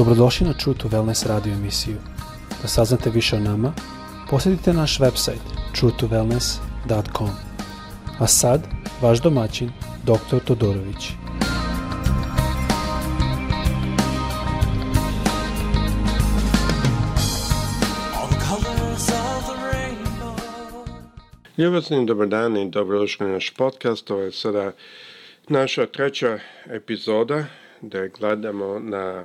Dobrodošli na True to Wellness radio emisiju. Da saznate više o nama, posjetite naš website truetowellness.com. A sad, vaš domaćin, dr. Todorović. Ljubazni dobar dan i dobrodošli na naš podcast. Ovo je sada naša treća epizoda gdje gledamo na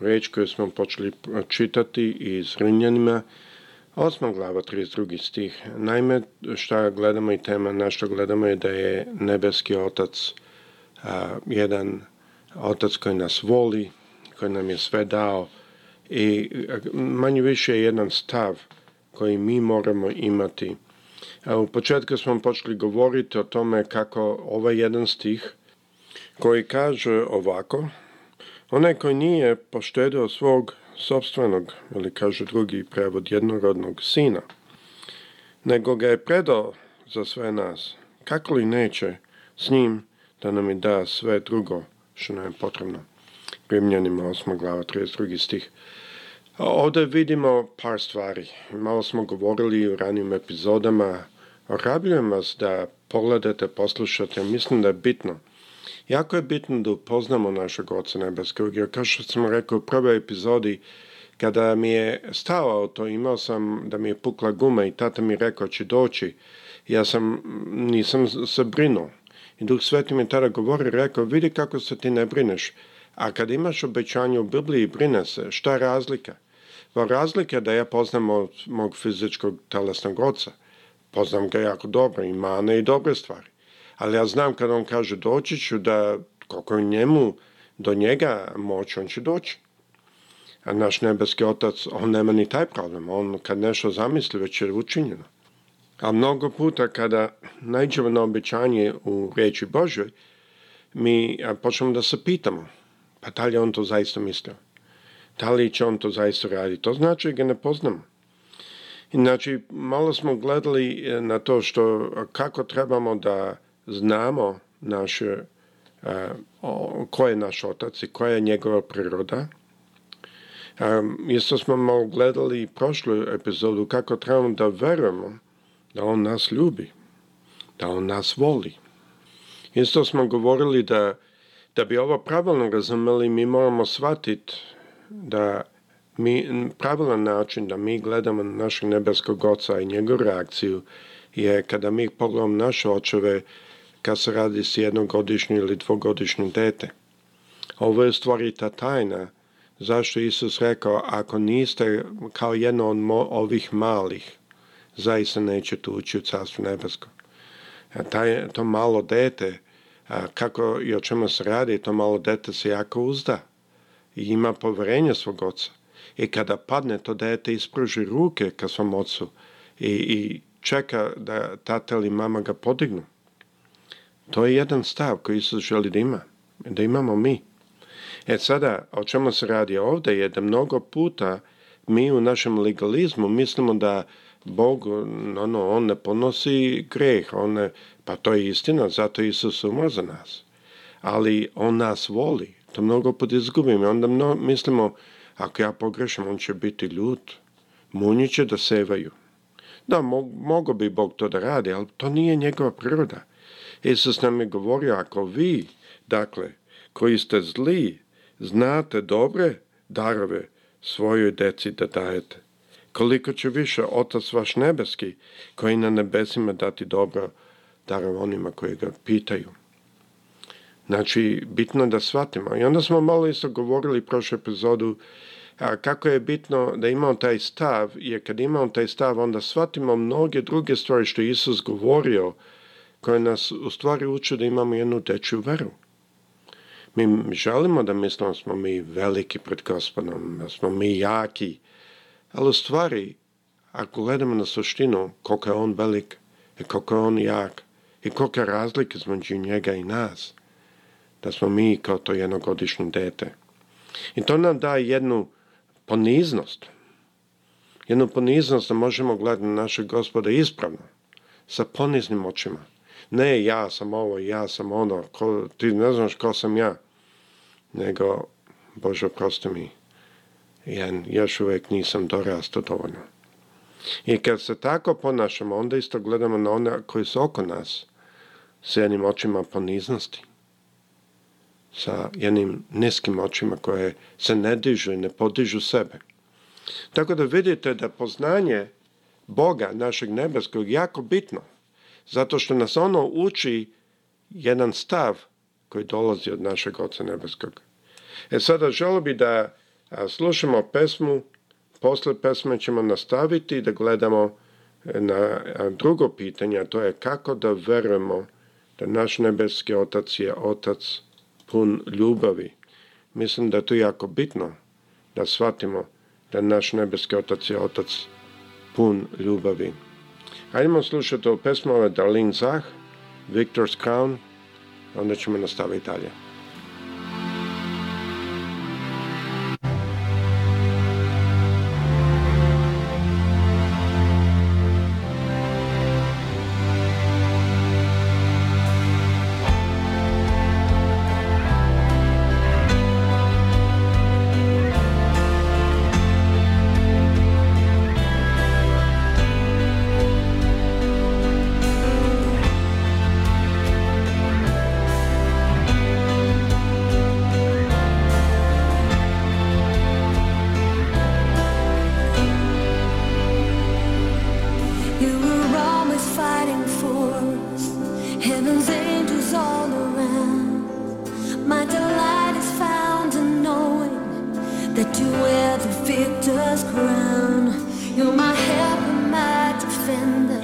reč koju smo počeli e, čitati iz Rimljanima, osma glava, 32. stih. Naime, šta gledamo i tema na što gledamo je da je nebeski otac a, e, jedan otac koji nas voli, koji nam je sve dao i e, manje više je jedan stav koji mi moramo imati. A, u početku smo počeli govoriti o tome kako ovaj jedan stih koji kaže ovako, Onaj koji nije poštedeo svog sobstvenog, ili kaže drugi prevod, jednorodnog sina, nego ga je predao za sve nas, kako li neće s njim da nam i da sve drugo što nam je potrebno. Rimljanima 8. glava 32. stih. Ovde vidimo par stvari. Malo smo govorili u ranijim epizodama. Ohrabljujem vas da pogledate, poslušate. Mislim da je bitno Jako je bitno da upoznamo našeg oca nebeskog, jer kao što sam rekao u prvoj epizodi, kada mi je stao auto, imao sam da mi je pukla guma i tata mi je rekao će doći. Ja sam, nisam se brinuo. I Duh Sveti mi tada govori, rekao, vidi kako se ti ne brineš. A kad imaš obećanje u Bibliji, brine se. Šta je razlika? Pa razlika je da ja poznam od mog fizičkog telesnog oca. Poznam ga jako dobro, i mane i dobre stvari ali ja znam kad on kaže doći ću da koliko je njemu do njega moć, on će doći. A naš nebeski otac, on nema ni taj problem. On kad nešto zamisli, već je učinjeno. A mnogo puta kada najđemo na obećanje u riječi Božoj, mi počnemo da se pitamo, pa da li on to zaista mislio? Da li će on to zaista raditi? To znači da ga ne poznamo. Znači, malo smo gledali e, na to što kako trebamo da znamo naše, ko je naš otac i koja je njegova priroda, Um, isto smo malo gledali prošlu epizodu kako trebamo da verujemo da On nas ljubi, da On nas voli. Isto smo govorili da, da bi ovo pravilno razumeli, mi moramo shvatiti da mi, pravilan način da mi gledamo na našeg nebeskog oca i njegovu reakciju je kada mi pogledamo naše očeve, kad se radi s jednogodišnjim ili dvogodišnjim dete. Ovo je ta tajna. Zašto Isus rekao, ako niste kao jedno od ovih malih, zaista nećete ući u Carstvo nebesko. Taj, to malo dete, a, kako i o čemu se radi, to malo dete se jako uzda i ima poverenje svog oca. I kada padne, to dete ispruži ruke ka svom ocu i, i čeka da tata ili mama ga podignu. To je jedan stav koji Isus želi da ima, da imamo mi. E sada, o čemu se radi ovdje je da mnogo puta mi u našem legalizmu mislimo da Bog, ono, on ne ponosi greh, on ne, pa to je istina, zato Isus umro za nas. Ali on nas voli, to mnogo put izgubimo. Onda mno, mislimo, ako ja pogrešam, on će biti ljut. Munji će da sevaju. Da, mo, mogo bi Bog to da radi, ali to nije njegova priroda. Isus nam je govorio, ako vi, dakle, koji ste zli, znate dobre darove svojoj deci da dajete. Koliko će više Otac vaš nebeski, koji na nebesima dati dobro darove onima koji ga pitaju. Znači, bitno da shvatimo. I onda smo malo isto govorili prošle epizodu a kako je bitno da imamo taj stav, jer kad imamo taj stav, onda shvatimo mnoge druge stvari što je Isus govorio, koja nas u stvari uči da imamo jednu dečju veru. Mi želimo da mislimo da smo mi veliki pred gospodom, da smo mi jaki, ali u stvari, ako gledamo na suštinu, koliko je on velik i koliko je on jak i koliko je razlike između njega i nas, da smo mi kao to jednogodišnje dete. I to nam daje jednu poniznost, jednu poniznost da možemo gledati na našeg gospoda ispravno, sa poniznim očima ne ja sam ovo, ja sam ono, ko, ti ne znaš ko sam ja, nego, Bože, oprosti mi, ja još uvijek nisam dorastao dovoljno. I kad se tako ponašamo, onda isto gledamo na one koji su oko nas, s jednim očima poniznosti, sa jednim niskim očima koje se ne dižu i ne podižu sebe. Tako da vidite da poznanje Boga, našeg nebeskog, jako bitno zato što nas ono uči jedan stav koji dolazi od našeg Oca Nebeskog. E sada želo bi da slušamo pesmu, posle pesme ćemo nastaviti da gledamo e, na drugo pitanje, a to je kako da verujemo da naš nebeski otac je otac pun ljubavi. Mislim da je to jako bitno da shvatimo da naš nebeski otac je otac pun ljubavi. Hajdemo slušati ovu pesmu, ovo je Darlene Zah, Victor's Crown, onda ćemo nastaviti dalje. to wear the victor's crown. You're my help, my defender.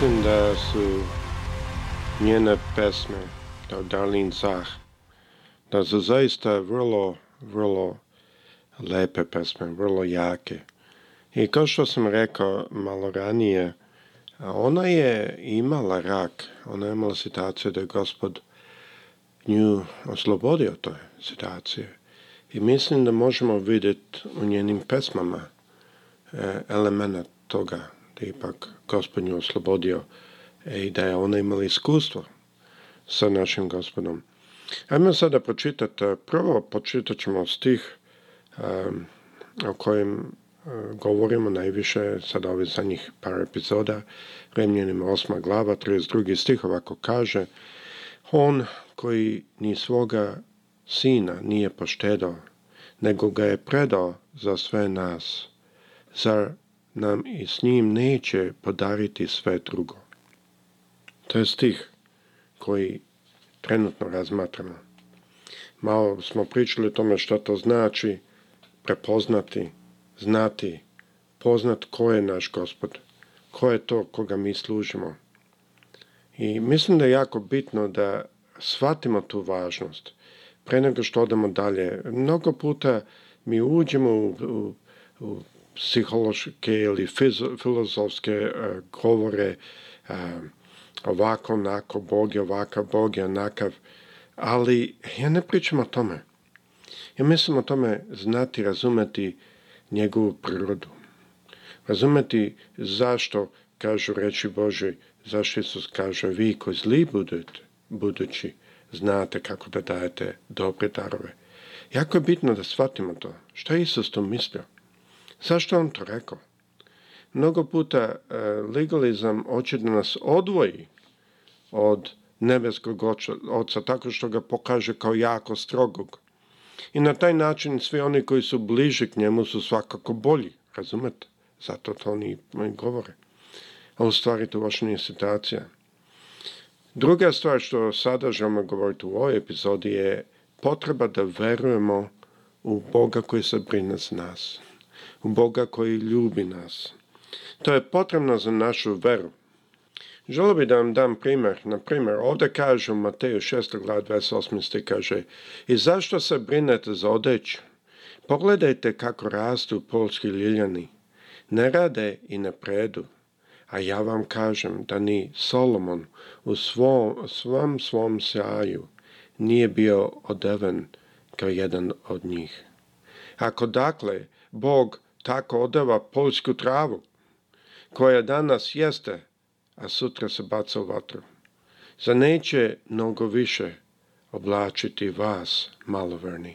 mislim da su njene pesme kao Darlene Zah, da su zaista vrlo, vrlo lepe pesme, vrlo jake. I kao što sam rekao malo ranije, ona je imala rak, ona je imala situaciju da je gospod nju oslobodio toj situacije. I mislim da možemo vidjeti u njenim pesmama e, elemena toga, da ipak gospodin oslobodio e, i da je ona imala iskustvo sa našim gospodom. Ajmo sad da pročitati, prvo počitat ćemo stih um, o kojem e, govorimo najviše sad ove zadnjih par epizoda, Remljenim osma glava, 32. stih ovako kaže, on koji ni svoga sina nije poštedao, nego ga je predao za sve nas, zar nam da i s njim neće podariti sve drugo. To je stih koji trenutno razmatramo. Malo smo pričali o tome što to znači prepoznati, znati, poznat ko je naš gospod, ko je to koga mi služimo. I mislim da je jako bitno da shvatimo tu važnost pre nego što odemo dalje. Mnogo puta mi uđemo u, u, u psihološke ili filozofske e, govore e, ovako, onako, Bog je ovakav, Bog je onakav, ali ja ne pričam o tome. Ja mislim o tome znati, razumeti njegovu prirodu. Razumeti zašto kažu reči Bože, zašto Isus kaže vi koji zli budete, budući, znate kako da dajete dobre darove. Jako je bitno da shvatimo to. Šta je Isus to mislio? Zašto on to rekao? Mnogo puta e, legalizam hoće da nas odvoji od nebeskog oca tako što ga pokaže kao jako strogog. I na taj način svi oni koji su bliži k njemu su svakako bolji, razumete? Zato to oni govore. A u stvari to baš nije situacija. Druga stvar što sada želimo govoriti u ovoj epizodi je potreba da verujemo u Boga koji se brine za nas u Boga koji ljubi nas. To je potrebno za našu veru. Želio bi da vam dam primer. Na primer, ovde kaže u Mateju 6. glava 28. kaže I zašto se brinete za odeću? Pogledajte kako rastu polski ljiljani. Ne rade i ne predu. A ja vam kažem da ni Solomon u svom, svom svom sjaju nije bio odeven kao jedan od njih. Ako dakle Bog tako odeva poljsku travu, koja danas jeste, a sutra se baca u vatru. Za neće mnogo više oblačiti vas, maloverni.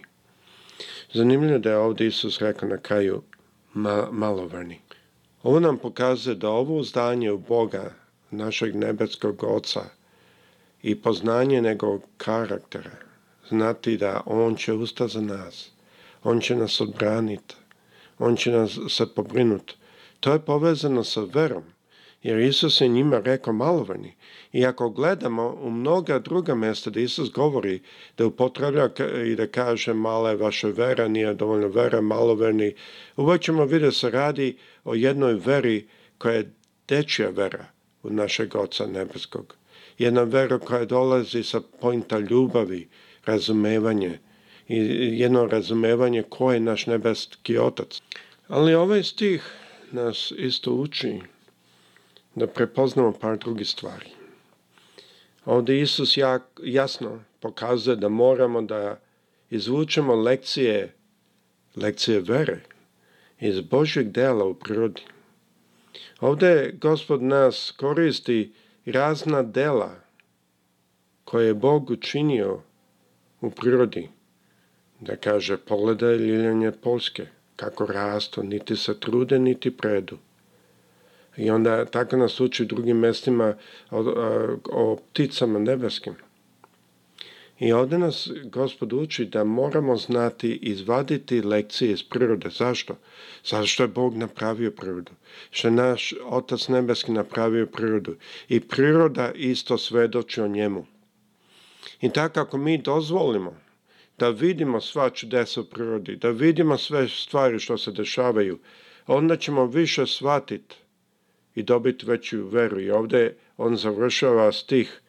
Zanimljivo da je ovde Isus rekao na kraju ma, maloverni. Ovo nam pokazuje da ovo uzdanje u Boga, našeg nebeskog oca i poznanje njegovog karaktera, znati da On će usta za nas, On će nas odbraniti, on će nas se pobrinuti. To je povezano sa verom, jer Isus je njima rekao malovani. I ako gledamo u mnoga druga mesta da Isus govori da upotrebljava i da kaže mala je vaša vera, nije dovoljno vera, maloverni, uvek ćemo vidjeti da se radi o jednoj veri koja je dečja vera u našeg Oca Nebeskog. Jedna vera koja dolazi sa pojnta ljubavi, razumevanje, i jedno razumevanje ko je naš nebeski otac. Ali ovaj stih nas isto uči da prepoznamo par drugih stvari. Ovde Isus jak, jasno pokazuje da moramo da izvučemo lekcije, lekcije vere iz Božeg dela u prirodi. Ovde gospod nas koristi razna dela koje je Bog učinio u prirodi da kaže pogledaj ljiljanje Polske, kako rastu, niti se trude, niti predu. I onda tako nas uči u drugim mestima o, o pticama nebeskim. I ovde nas gospod uči da moramo znati izvaditi lekcije iz prirode. Zašto? Zašto je Bog napravio prirodu? Što je naš Otac Nebeski napravio prirodu? I priroda isto svedoči o njemu. I tako ako mi dozvolimo da vidimo sva čudesa u prirodi, da vidimo sve stvari što se dešavaju, onda ćemo više shvatiti i dobiti veću veru. I ovde on završava stih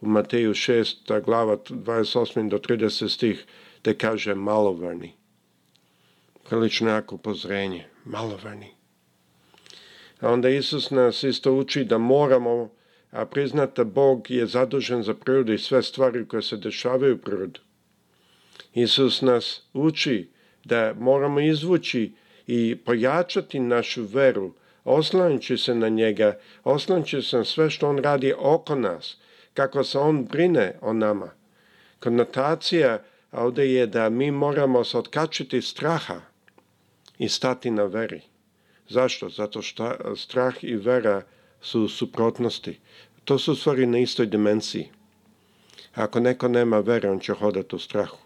u Mateju 6, glava 28 do 30 stih, te kaže malovrni. Prilično jako pozrenje, malovrni. A onda Isus nas isto uči da moramo, priznati da Bog je zadužen za prirodu i sve stvari koje se dešavaju u prirodu. Isus nas uči da moramo izvući i pojačati našu veru, oslanjući se na njega, oslanjući se na sve što on radi oko nas, kako se on brine o nama. Konotacija ovde je da mi moramo se otkačiti straha i stati na veri. Zašto? Zato što strah i vera su suprotnosti. To su stvari na istoj dimenziji. Ako neko nema vere, on će hodati u strahu.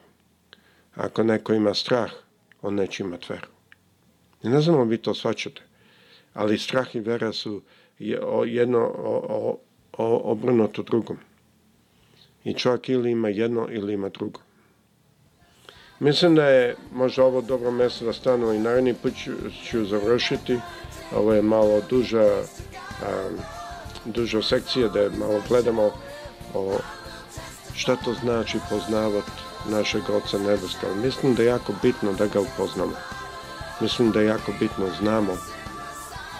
Ako neko ima strah, on neće imati veru. ne znamo vi to svačate, ali strah i vera su jedno o, o, o, obrnuto drugom. I čovjek ili ima jedno ili ima drugo. Mislim da je možda ovo dobro mjesto da stanu i naredni put ću, ću završiti. Ovo je malo duža, a, um, duža sekcija da malo gledamo o šta to znači poznavati našeg oca nebeska, ali mislim da je jako bitno da ga upoznamo. Mislim da je jako bitno da znamo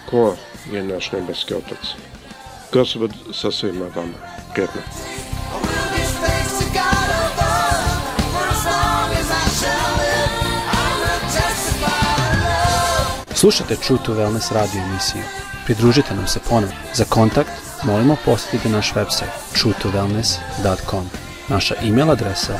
ko je naš nebeski otac. Gospod sa svima vama. Prijetno. Slušate True to Wellness radio emisiju. Pridružite nam se ponovno. Za kontakt molimo posjetite naš website www.truetowellness.com. Naša e-mail adresa